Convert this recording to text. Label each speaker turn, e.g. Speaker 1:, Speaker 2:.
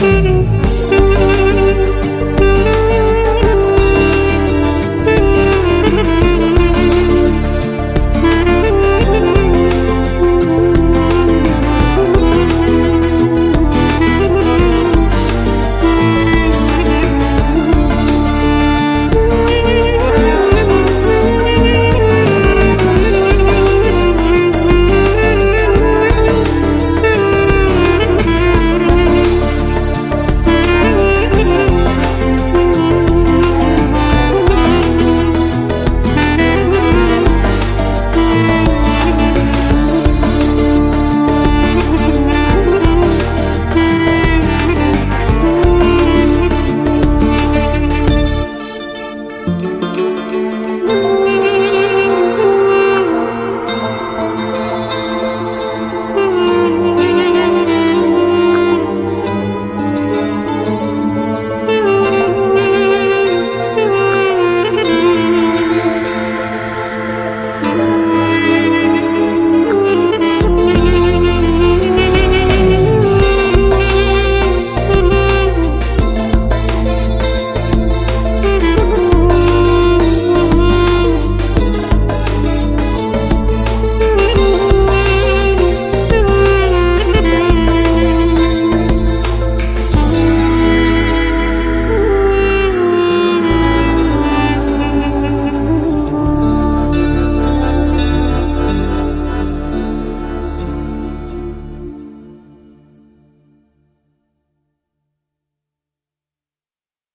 Speaker 1: Mm-hmm.